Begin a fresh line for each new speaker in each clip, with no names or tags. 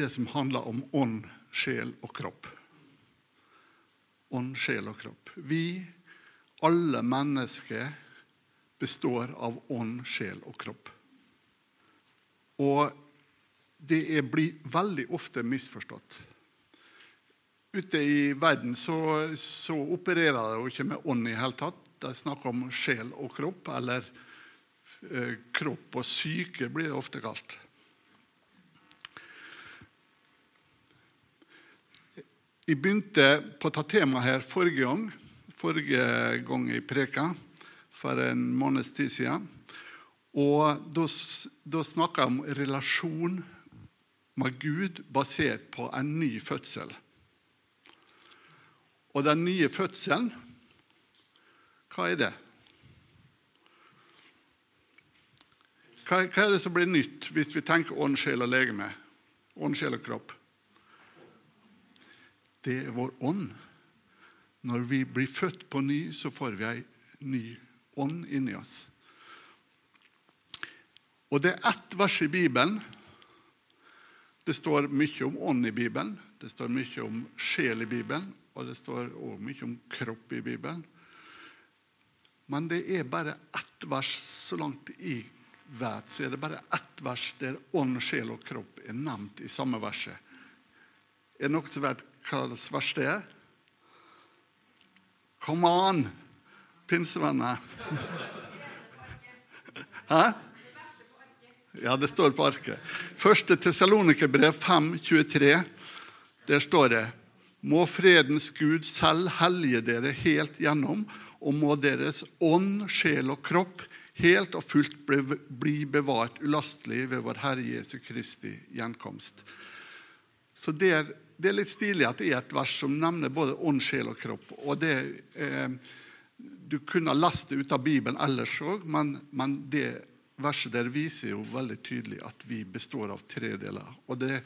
det som handler om ånd, sjel og kropp. Ånd, sjel og kropp. Vi, alle mennesker, består av ånd, sjel og kropp. Og det blir veldig ofte misforstått. Ute i verden så, så opererer de ikke med ånd i hele tatt. De snakker om sjel og kropp, eller eh, kropp og syke blir det ofte kalt. Jeg begynte på å ta temaet her forrige gang, forrige gang jeg preka, for en måneds tid siden. Og da, da snakka jeg om relasjon med Gud basert på en ny fødsel. Og den nye fødselen, hva er det? Hva, hva er det som blir nytt hvis vi tenker ånd, sjel og legeme? Ånd, sjel og kropp. Det er vår ånd. Når vi blir født på ny, så får vi ei ny ånd inni oss. Og det er ett vers i Bibelen. Det står mye om ånd i Bibelen, det står mye om sjel i Bibelen, og det står også mye om kropp i Bibelen. Men det er bare ett vers, så langt jeg vet, så er det bare ett vers der ånd, sjel og kropp er nevnt i samme verset. Er det noen som vet hva det det er? Come on, pinsevenner! Hæ? Ja, det står på arket. Første Tessalonikerbrev 23. Der står det Må fredens Gud selv hellige dere helt gjennom, og må deres ånd, sjel og kropp helt og fullt bli bevart ulastelig ved vår Herre Jesu Kristi gjenkomst. Så det er, det er litt stilig at det er et vers som nevner både ånd, sjel og kropp. og det eh, Du kunne lest det ut av Bibelen ellers òg, men, men det verset der viser jo veldig tydelig at vi består av tre deler. Og det,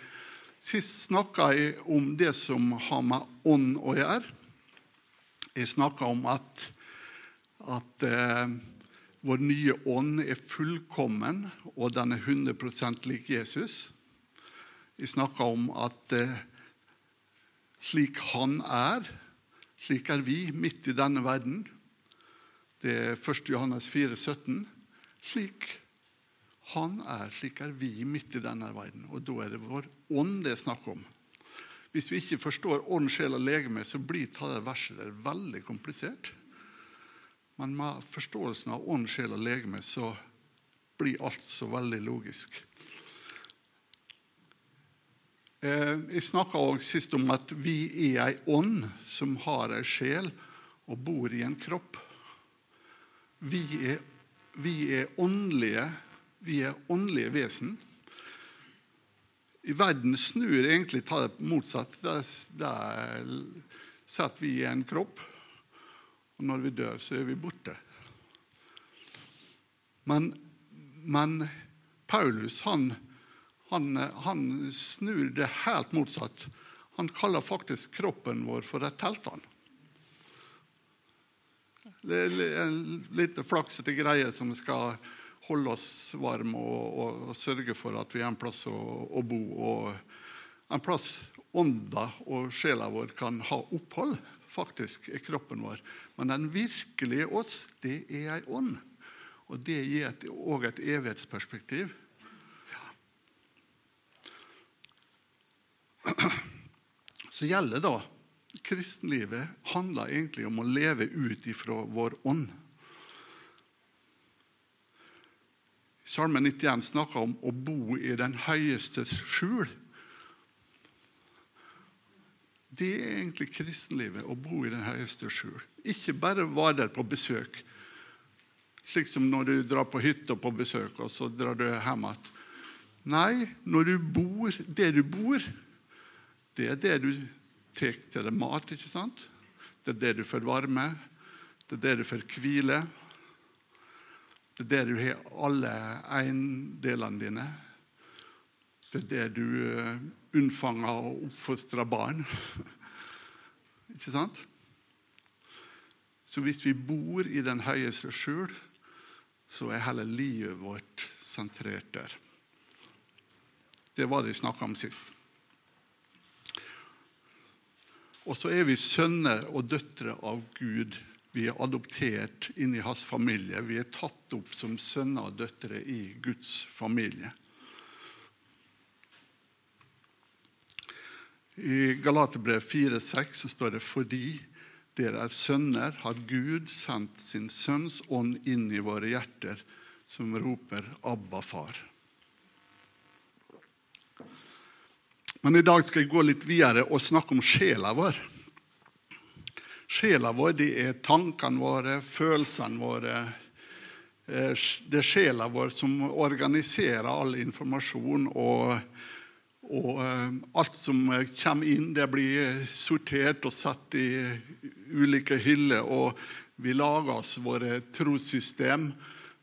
Sist snakka jeg om det som har med ånd å gjøre. Jeg snakka om at, at eh, vår nye ånd er fullkommen, og den er 100% lik Jesus. Jeg snakka om at eh, slik han er, slik er vi midt i denne verden. Det er 1. Johannes 4, 17. Slik han er slik er vi midt i denne verden. Og da er det vår ånd det er snakk om. Hvis vi ikke forstår ånd, sjel og legeme, så blir det verset der veldig komplisert. Men med forståelsen av ånd, sjel og legeme så blir alt så veldig logisk. Eh, jeg snakka sist om at vi er ei ånd som har ei sjel og bor i en kropp. Vi er, vi er åndelige vi er åndelige vesen. I verden snur egentlig ta det motsatt. Der, der setter vi i en kropp, og når vi dør, så er vi borte. Men, men Paulus han, han, han, snur det helt motsatt. Han kaller faktisk kroppen vår for et er en lite flaksete greie som skal holde oss varme og, og, og, sørge for at vi har en plass å, å bo. Og en plass ånda og sjela vår kan ha opphold, faktisk, i kroppen vår. Men den virkelige oss, det er ei ånd. Og det gir òg et, et evighetsperspektiv. Så gjelder da kristenlivet handler egentlig om å leve ut ifra vår ånd. Salme 91 snakker om å bo i den høyeste skjul. Det er egentlig kristenlivet, å bo i den høyeste skjul. Ikke bare være der på besøk, slik som når du drar på hytta på besøk, og så drar du hjem igjen. Nei, når du bor der du bor, det er det du tar til deg mat. ikke sant? Det er det du får varme, det er det du får hvile. Det er det du har alle eiendelene dine. Det er det du eh, unnfanger og oppfostrer barn. Ikke sant? Så hvis vi bor i den høyeste skjul, så er hele livet vårt sentrert der. Det var det jeg snakka om sist. Og så er vi sønner og døtre av Gud. Vi er adoptert inn i hans familie. Vi er tatt opp som sønner og døtre i Guds familie. I Galaterbrev 4,6 står det fordi dere er sønner, har Gud sendt sin sønns ånd inn i våre hjerter, som roper 'Abba, far'. Men i dag skal jeg gå litt videre og snakke om sjela vår. Sjela vår det er tankene våre, følelsene våre. Eh, det er sjela vår som organiserer all informasjon og og eh, alt som eh, kommer inn, det blir sortert og satt i ulike hyller. Og vi lager oss våre trossystem,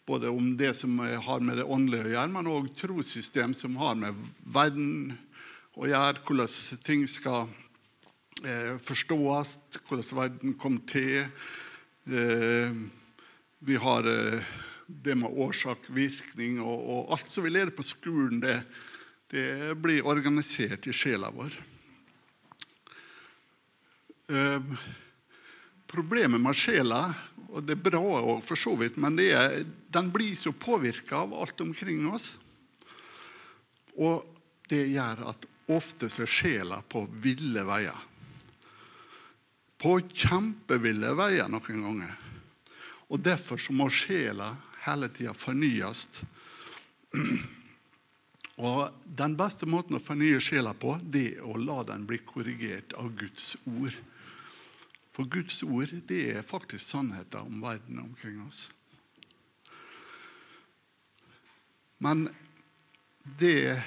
både om det som har med det åndelige å gjøre, men òg trossystem som har med verden å gjøre, hvordan ting skal eh, forstås, hvordan verden kom til. Eh, vi har eh, det med årsak-virkning og, og, alt som vi lærer på skolen. det det blir organisert i sjela vår. Eh, problemet med sjela, og det er bra òg for så vidt, men er, den blir så påvirka av alt omkring oss. Og det gjør at ofte er sjela på ville veier. På kjempeville veier noen ganger. Og Derfor så må sjela hele tida fornyes. Og Den beste måten å fornye sjela på, det er å la den bli korrigert av Guds ord. For Guds ord det er faktisk sannheten om verden omkring oss. Men det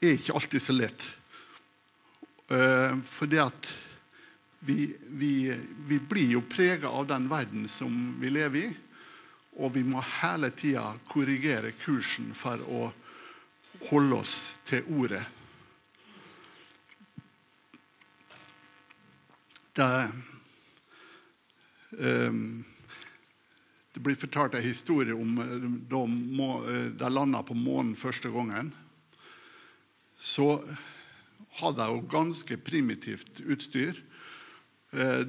er ikke alltid så lett. Eh, fordi at vi, vi, vi blir jo prega av den verden som vi lever i. Og vi må hele tida korrigere kursen for å holde oss til ordet. Det, um, det blir fortalt en historie om eh, da de landa på månen første gangen. Så hadde jeg jo ganske primitivt utstyr. Eh,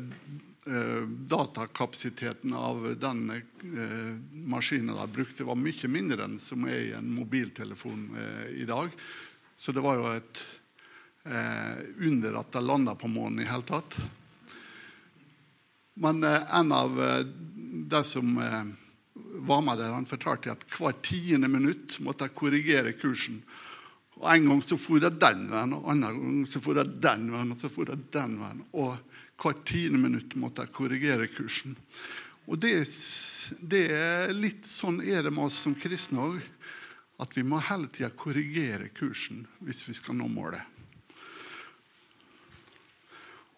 Eh, datakapasiteten av den eh, maskinen jeg brukte, var mye mindre enn som er i en mobiltelefon i dag. Så det var jo et under at jeg landa på månen i hele tatt. Men en av de som var med der, han fortalte at hver tiende minutt måtte jeg korrigere kursen. Og En gang så for jeg den veien, og en annen gang så for jeg den veien, og så for jeg den veien. Og hvert tiende minutt måtte jeg korrigere kursen. Og det, det er Litt sånn er det med oss som kristne òg. At vi må hele tida korrigere kursen hvis vi skal nå målet.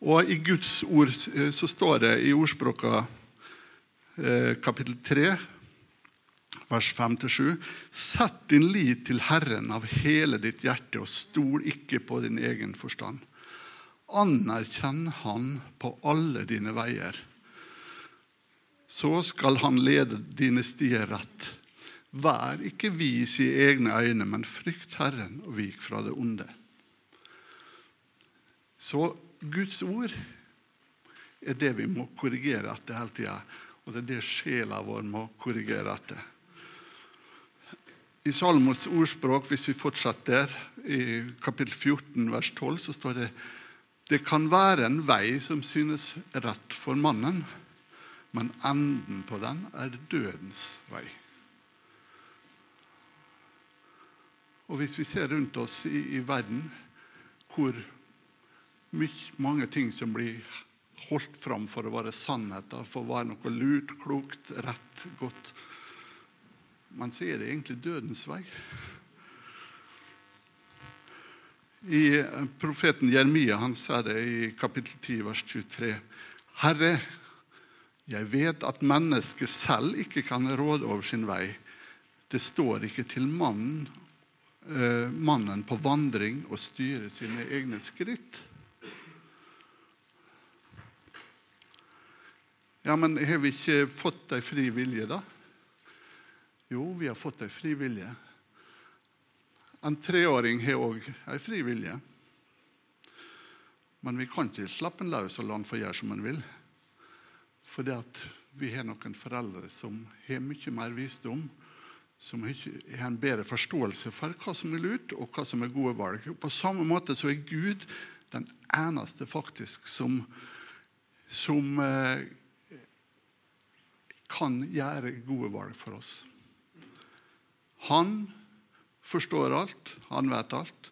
Og I Guds ord eh, så står det i ordspråka eh, kapittel 3, vers 5-7.: Sett din lit til Herren av hele ditt hjerte, og stol ikke på din egen forstand. Anerkjenn Han på alle dine veier. Så skal Han lede dine stier rett. Vær ikke vis i egne øyne, men frykt Herren og vik fra det onde. Så Guds ord er det vi må korrigere etter hele tida. Og det er det sjela vår må korrigere etter. I Salmos ordspråk, hvis vi fortsetter i kapittel 14, vers 12, så står det det kan være en vei som synes rett for mannen, men enden på den er dødens vei. Og Hvis vi ser rundt oss i, i verden, hvor mange ting som blir holdt fram for å være sannheter, for å være noe lurt, klokt, rett, godt Men så er det egentlig dødens vei. I eh, Profeten Jeremia han sa det i kapittel 10, vers 23. Herre, jeg vet at mennesket selv ikke kan råde over sin vei. Det står ikke til mannen, eh, mannen på vandring å styre sine egne skritt. Ja, men har vi ikke fått ei fri vilje, da? Jo, vi har fått ei fri vilje. En treåring har òg ei fri vilje. Men vi kan ikke slappe den løs og la den få gjøre som den vil. At vi har noen foreldre som har mye mer visdom, som har en bedre forståelse for hva som er lurt, og hva som er gode valg. På samme måte så er Gud den eneste faktisk som, som eh, kan gjøre gode valg for oss. Han forstår alt, han vet alt.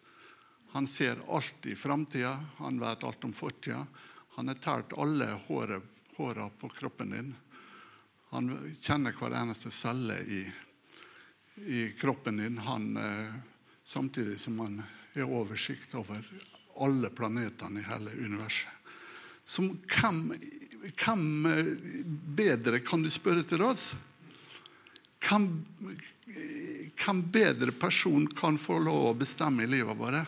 Han ser alt i framtida, han vet alt om fortida. Han har talt alle håra på kroppen din. Han kjenner hver eneste celle i, i kroppen din. Han, eh, samtidig som han har oversikt over alle planetene i hele universet. Som hvem, hvem eh, bedre kan du spørre til råds? Hvem, bedre person kan få lov å bestemme i livet vårt?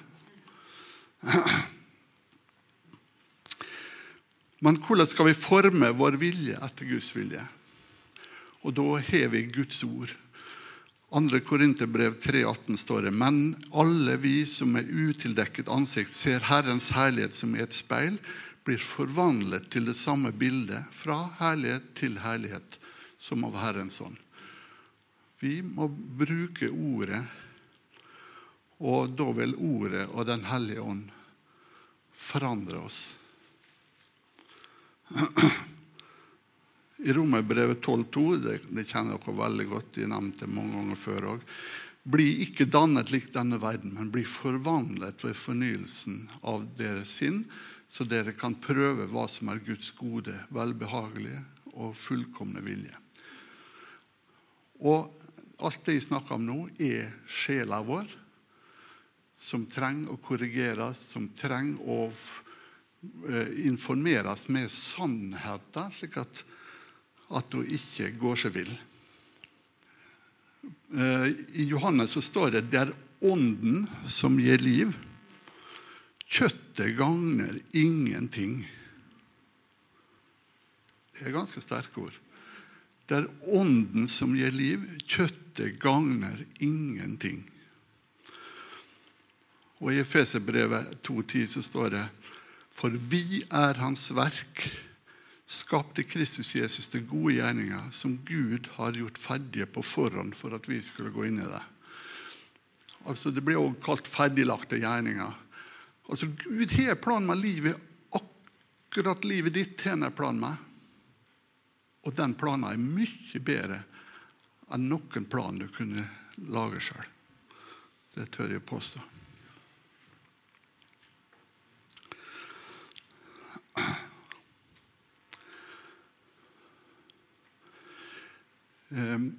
Men hvordan skal vi forme vår vilje etter Guds vilje? Og da har vi Guds ord. 2. Korinterbrev 3,18 står det Men alle vi som med utildekket ansikt ser Herrens herlighet som i et speil, blir forvandlet til det samme bildet, fra herlighet til herlighet, som av Herrens ånd. Vi må bruke ordet og da vil Ordet og Den hellige ånd forandre oss. I Romerbrevet 12,2, det, det kjenner dere veldig godt, de nevnte mange ganger før òg, bli ikke dannet lik denne verden, men bli forvandlet ved fornyelsen av deres sinn, så dere kan prøve hva som er Guds gode, velbehagelige og fullkomne vilje. Og alt det jeg snakker om nå, er sjela vår som trenger å korrigeres, som trenger å eh, informeres med sannheten, slik at, at hun ikke går seg vill. Eh, I Johannes så står det det er Ånden som gir liv. Kjøttet gagner ingenting. Det er ganske sterke ord. Det er Ånden som gir liv. Kjøttet gagner ingenting. Og I Efeserbrevet 2,10 så står det For vi er Hans verk, skapte Kristus Jesus til gode gjerninger, som Gud har gjort ferdige på forhånd for at vi skulle gå inn i det. Altså Det blir også kalt ferdiglagte gjerninger. Altså Gud har plan med livet, akkurat livet ditt har en plan med. Og den planen er mye bedre enn noen plan du kunne lage sjøl. Det tør jeg påstå. Ehm,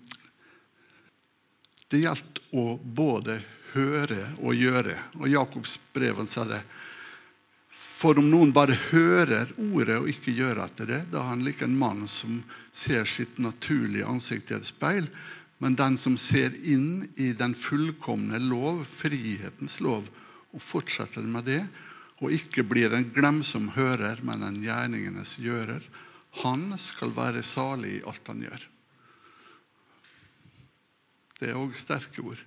det gjaldt å både høre og gjøre. Og Jakobs brev sa det. For om noen bare hører ordet og ikke gjør etter det, da er han lik en mann som ser sitt naturlige ansikt i et speil. Men den som ser inn i den fullkomne lov, frihetens lov, og fortsetter med det, og ikke blir en glemsom hører, men en gjerningenes gjører, han skal være salig i alt han gjør. Det er òg sterke ord.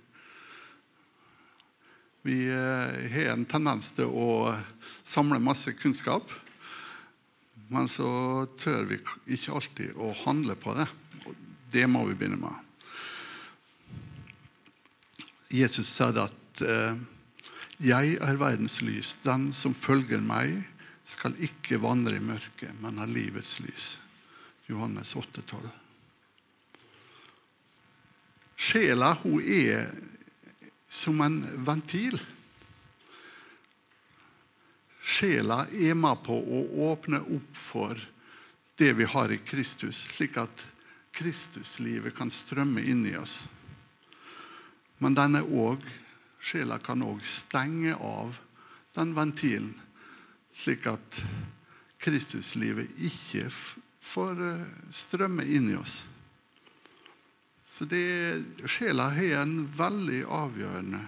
Vi eh, har en tendens til å samle masse kunnskap, men så tør vi ikke alltid å handle på det. Det må vi begynne med. Jesus sa at eh, 'Jeg er verdens lys. Den som følger meg, skal ikke vandre i mørket, men ha livets lys.' Johannes 8, 12. Sjela hun er som en ventil. Sjela er med på å åpne opp for det vi har i Kristus, slik at Kristuslivet kan strømme inn i oss. Men denne òg, sjela kan òg stenge av den ventilen, slik at Kristuslivet ikke får eh, strømme inn i oss. Så det, sjela har en veldig avgjørende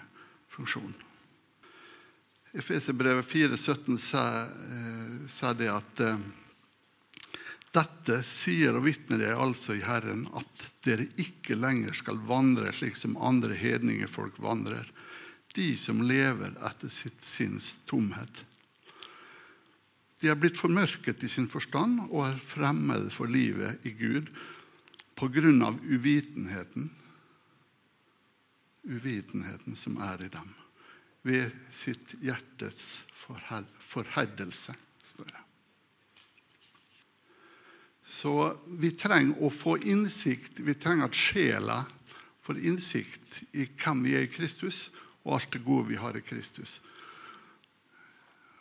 funksjon. Efeserbrevet 4,17 sier det at eh, dette sier og vitner dere altså i Herren, at dere ikke lenger skal vandre slik som andre hedningefolk vandrer, de som lever etter sitt sinns tomhet. De er blitt formørket i sin forstand og er fremmede for livet i Gud på grunn av uvitenheten uvitenheten som er i dem, ved sitt hjertets forherdelse, står det. Så vi trenger å få innsikt, vi trenger at sjela får innsikt i hvem vi er i Kristus, og alt det gode vi har i Kristus.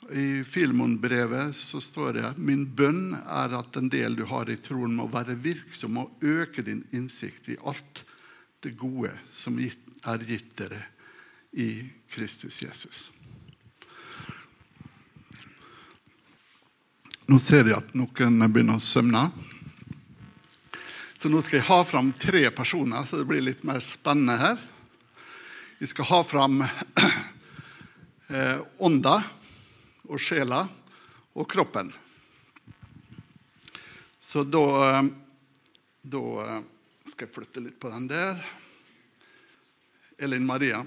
I Filmon-brevet så står det min bønn er at den del du har i troen, må være virksom og øke din innsikt i alt det gode som er gitt dere i Kristus Jesus. Nå ser jeg at noen begynner å søvne. Så nå skal jeg ha fram tre personer, så det blir litt mer spennende her. Vi skal ha fram eh, ånda og sjela og kroppen. Så da, da skal jeg flytte litt på den der. Elin Maria.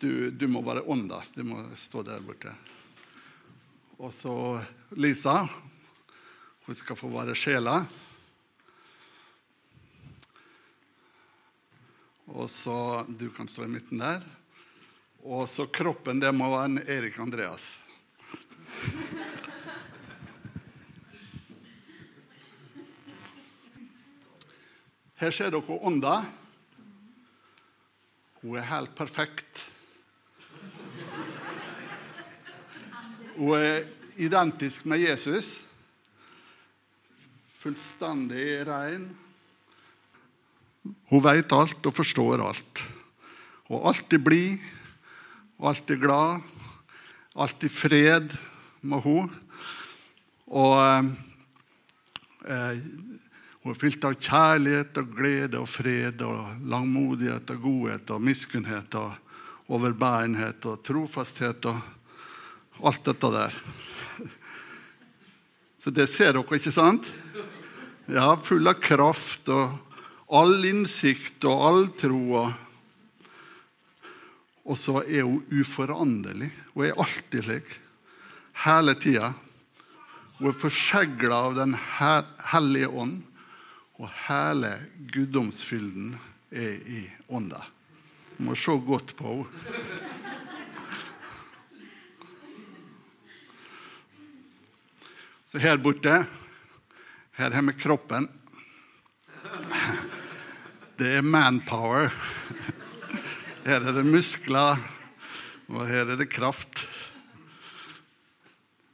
Du, du må være ånda. Du må stå der borte. Og så Lisa. Hun skal få være sjela. Og så Du kan stå i midten der. Og så kroppen, det må være en Erik Andreas. Her ser dere ånda. Hun er helt perfekt. Hun er identisk med Jesus. Fullstendig ren. Hun vet alt og forstår alt. Og alltid blid alltid glad, alltid fred med henne. Og eh, hun er fylt av kjærlighet og glede og fred og langmodighet og godhet og miskunnhet og overbærenhet og trofasthet og alt dette der. Så det ser dere, ikke sant? Ja, full av kraft og all innsikt og all tro. og og så er hun uforanderlig. Hun er alltid slik. Hele tida. Hun er forsegla av Den hellige ånd. Og hele guddomsfylden er i ånda. Du må se godt på henne. Så her borte Her har vi kroppen. Det er manpower. Her er det muskler, og her er det kraft.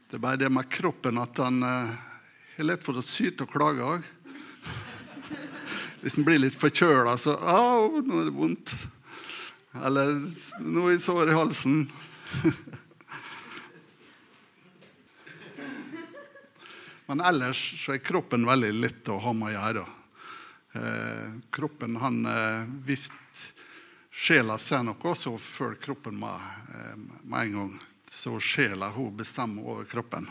Det er bare det med kroppen at han har er lett for å syte og klage òg. Hvis han blir litt forkjøla, så 'Au, nå er det vondt.' Eller 'Nå er jeg sår i halsen'. Men ellers så er kroppen veldig lett å ha med å gjøre. Eh, kroppen han eh, Hvis sjela ser noe, så følger kroppen med, eh, med en gang. Så sjela hun bestemmer over kroppen.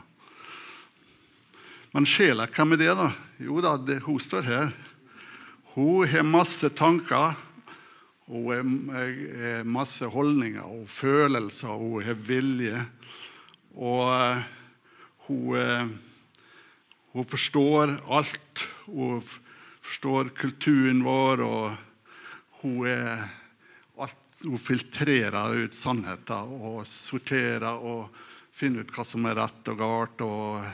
Men sjela, hvem er det, da? Jo da, det, hun står her. Hun har masse tanker. Hun har masse holdninger og følelser, og hun har vilje. Og uh, hun, uh, hun, forstår alt. Hun forstår kulturen vår, og hun er hun filtrerer ut sannheten og sorterer og finner ut hva som er rett og galt. og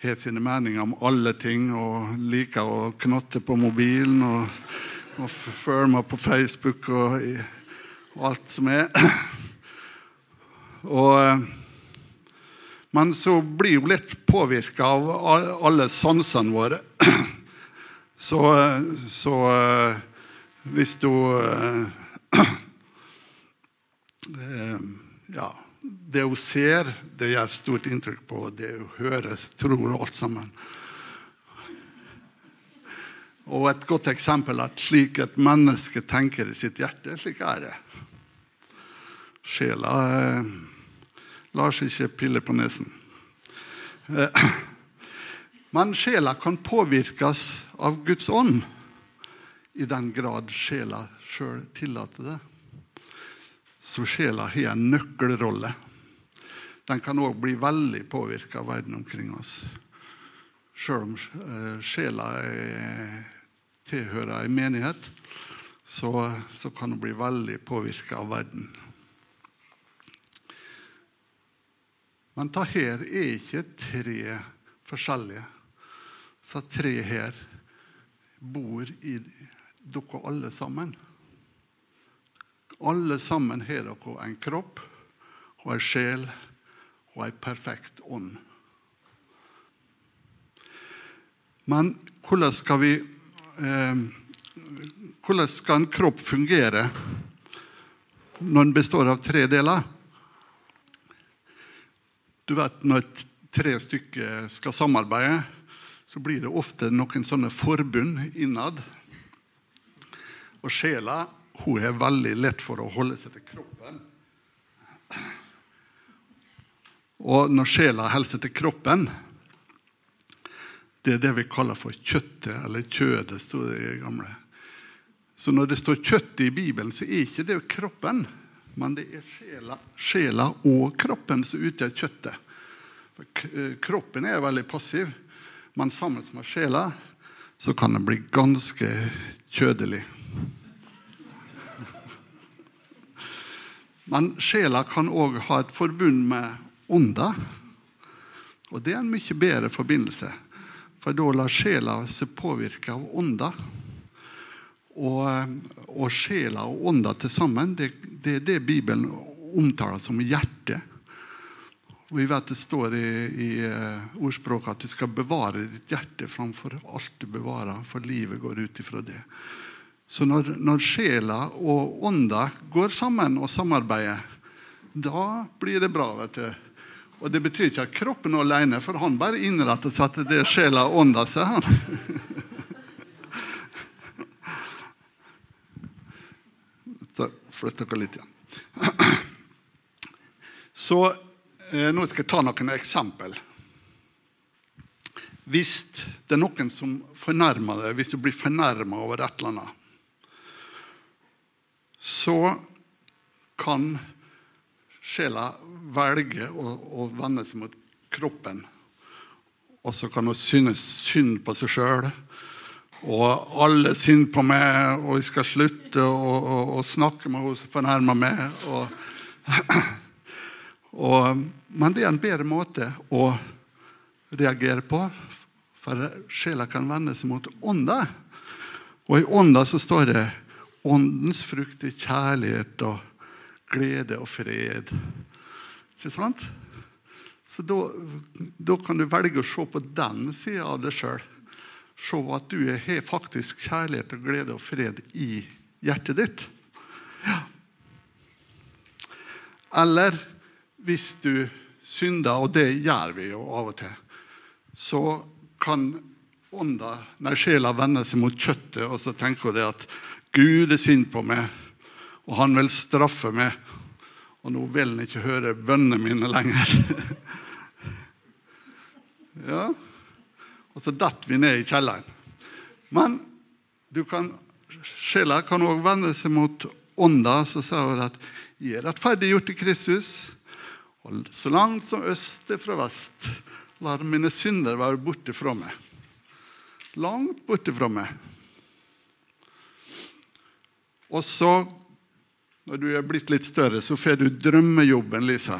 har sine meninger om alle ting og liker å knotte på mobilen og, og meg på Facebook og, og, alt som er. Og, men så blir hun litt påvirka av alle sansene våre. Så, så hvis du Eh, ja, det hun ser, det gjør stort inntrykk på. Det hun hører, tror alt sammen. Og Et godt eksempel at slik et menneske tenker i sitt hjerte, slik er det. Sjela eh, lar seg ikke pille på nesen. Eh, men sjela kan påvirkes av Guds ånd i den grad sjela sjøl tillater det så sjela har en nøkkelrolle. den kan òg bli veldig påvirka av verden omkring oss. Sjøl om eh, sjela er, tilhører ei menighet, så, så kan den bli veldig påvirka av verden. Men ta her er ikke tre forskjellige. Så tre her bor i dere alle sammen. Alle sammen har dere en kropp og en sjel og en perfekt ånd. Men hvordan skal vi eh, Hvordan skal en kropp fungere når den består av tre deler? Du vet, Når tre stykker skal samarbeide, så blir det ofte noen sånne forbund innad. Og sjela hun er veldig lett for å holde seg til kroppen. Og når sjela holder seg til kroppen Det er det vi kaller for kjøttet, eller kjødet, sto det i gamle. Så når det står kjøttet i Bibelen, så er ikke det kroppen. Men det er sjela, sjela og kroppen som utgjør kjøttet. Eh, kroppen er veldig passiv, men sammen med sjela så kan den bli ganske kjødelig. Men sjela kan òg ha et forbund med ånda. Og det er en mye bedre forbindelse, for da lar sjela seg påvirke av ånda. Og, og sjela og ånda til sammen, det, det er det Bibelen omtaler som hjerte. Vi vet Det står i, i uh, ordspråket at du skal bevare ditt hjerte framfor alt du bevarer, for livet går ut ifra det. Så når, når sjela og ånda går sammen og samarbeider, da blir det bra. vet du. Og Det betyr ikke at kroppen alene, for han bare innretter seg til det sjela og ånda sier. han. Så flytter dere litt igjen. Så eh, nå skal jeg ta noen eksempel. Hvis det er noen som fornærmer deg, hvis du blir fornærma over et eller annet, så kan sjela velge å, å vende seg mot kroppen. Og så kan hun synes synd på seg sjøl og alle synd på meg, og jeg skal slutte å, snakke med henne som fornærmer meg. Og, og, men det er en bedre måte å reagere på, for sjela kan vende seg mot ånda. Og i ånda så står det åndens frukt er kjærlighet og glede og fred. Ikke sant? Så da, da kan du velge å se på den sida av deg sjøl se at du har faktisk kjærlighet og glede og fred i hjertet ditt. Ja. Eller hvis du synder, og det gjør vi jo av og til, så kan ånda, nei, sjela vende seg mot kjøttet, og så tenker hun det at Gud er sint på meg, og han vil straffe meg. Og nå vil han ikke høre bønnene mine lenger. ja, og så detter vi ned i kjelleren. Men kan, sjela kan òg vende seg mot ånda. Så sa hun at 'jeg er rettferdiggjort i Kristus', og så langt som øst er fra vest, lar mine synder være borte fra meg. Langt borte fra meg. Og så, når du er blitt litt større, så får du drømmejobben, Lisa.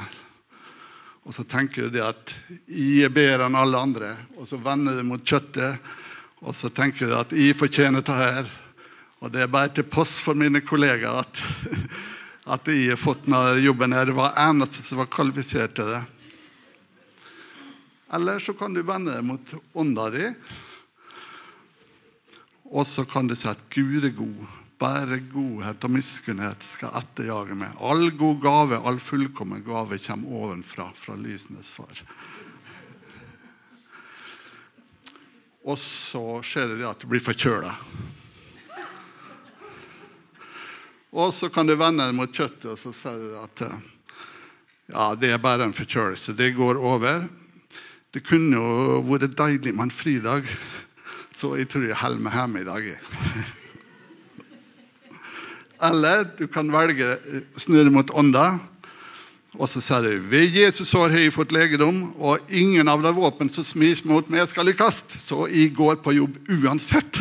Og så tenker du det at jeg er bedre enn alle andre, og så vender du mot kjøttet. Og så tenker du at jeg fortjener det her. Og det er bare til post for mine kollegaer at, at jeg har fått denne jobben. her. Det var eneste som var kvalifisert til det. Eller så kan du vende deg mot ånda di, og så kan du si at Gud er god. Bare godhet og miskunnhet skal etterjage meg. All god gave, all fullkommen gave kommer ovenfra, fra lysenes far. Og så skjer det at du blir forkjøla. Og så kan du vende deg mot kjøttet og så sier du at ja, det er bare en forkjølelse. Det går over. Det kunne jo vært deilig med en fridag, så jeg tror jeg holder meg hjemme i dag. Eller du kan velge snu deg mot ånda Og så sier du ved Jesus sår har jeg fått legedom, og ingen av de våpen som smis mot meg, skal lykkes. Så jeg går på jobb uansett.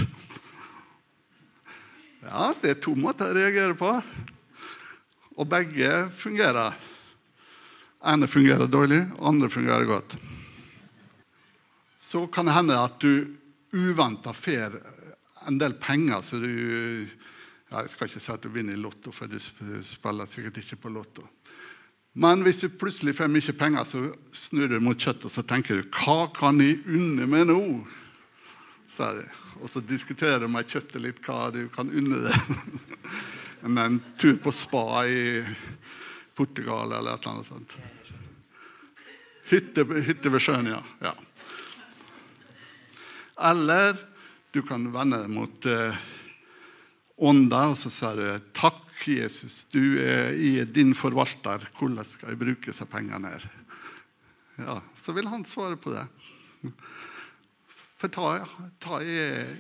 Ja, det er to måter å reagere på. Og begge fungerer. ene fungerer dårlig, andre fungerer godt. Så kan det hende at du uventa får en del penger så du Jeg skal ikke si at du vinner i Lotto, for du spiller sikkert ikke på Lotto. Men hvis du plutselig får mye penger, så snur du mot kjøttet og så tenker du, hva kan jeg unne meg nå? Og så diskuterer du med kjøttet litt hva du kan unne deg. en tur på spa i Portugal eller et eller annet sånt. Hytte, hytte ved sjøen, ja. ja. Eller du kan vende deg mot eh, ånda, og så sier du takk, Jesus, du er din forvalter. Hvordan skal jeg bruke disse pengene her? Ja, Så vil han svare på det. For ta, ta er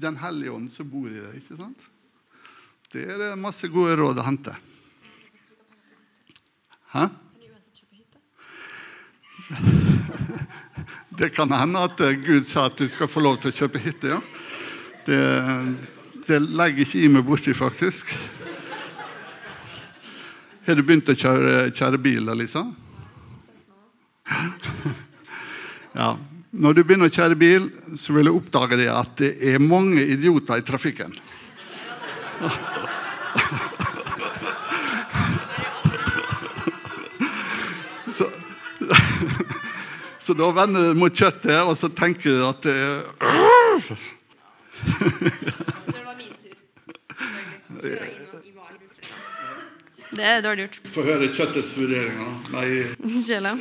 Den hellige ånd som bor i deg. ikke sant? Det er masse gode råd å hente. Hæ? Det kan hende at Gud sa at du skal få lov til å kjøpe hytte. ja. Det, det legger ikke i meg borti, faktisk. Har du begynt å kjøre, kjøre bil, Lisa? Ja. Når du begynner å kjøre bil, så vil du oppdage det at det er mange idioter i trafikken. Så, så da vender du mot kjøttet, og så tenker du at det er
Det var min tur. Det er dårlig gjort.
Få høre kjøttets vurderinger. Nei,
Sjela.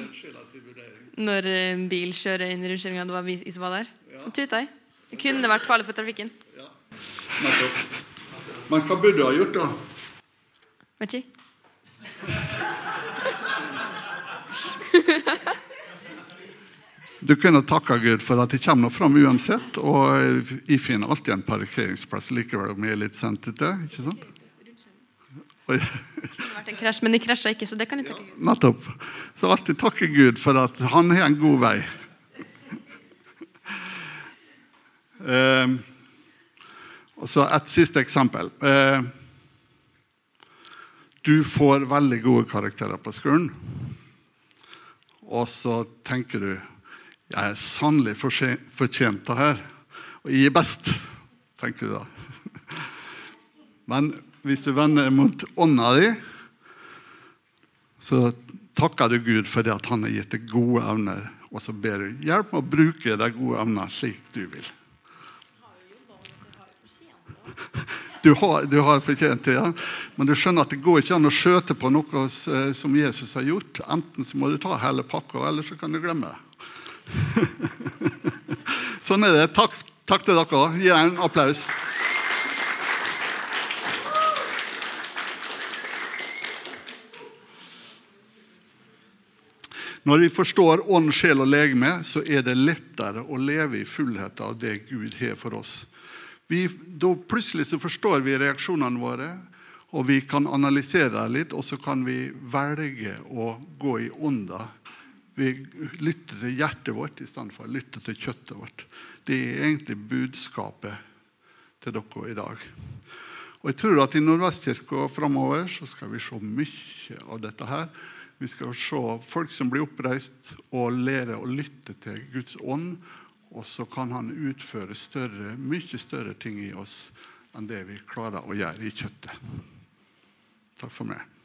Når en bil kjører inn i rundkjøringa, det var vi som var der. Ja. tuta jeg. Det kunne vært farlig for trafikken.
Ja. Men hva burde du ha gjort, da?
Vet ikke.
Du kunne takka Gud for at det kommer fram uansett, og jeg finner alltid en parkeringsplass likevel om jeg er litt sent ute. ikke sant?
Det kunne vært en krasj, men de krasja ikke, så det kan de takke Gud.
Nettopp. Så alltid takke Gud for at han har en god vei. Eh, og så et siste eksempel. Eh, du får veldig gode karakterer på skolen, og så tenker du jeg er sannelig fortjent det her, og jeg er best, tenker du da. Men hvis du vender mot ånda di, så takker du Gud for det at han har gitt deg gode evner. Og så ber du hjelp med å bruke de gode evnene slik du vil. Du har, du har fortjent det, ja. men du skjønner at det går ikke an å skjøte på noe eh, som Jesus har gjort. Enten så må du ta hele pakka, eller så kan du glemme sånn er det. Takk, takk til dere. Gi en applaus. Når vi forstår ånd, sjel og legeme, så er det lettere å leve i fullhet av det Gud har for oss. Vi, da plutselig så forstår vi reaksjonene våre, og vi kan analysere det litt, og så kan vi velge å gå i ånda. Vi lytter til hjertet vårt i stedet for å lytte til kjøttet vårt. Det er egentlig budskapet til dere i dag. Og jeg tror at I Nordvestkirka framover så skal vi se mye av dette her. Vi skal se folk som blir oppreist og lære å lytte til Guds ånd. Og så kan han utføre større, mye større ting i oss enn det vi klarer å gjøre i kjøttet. Takk for meg.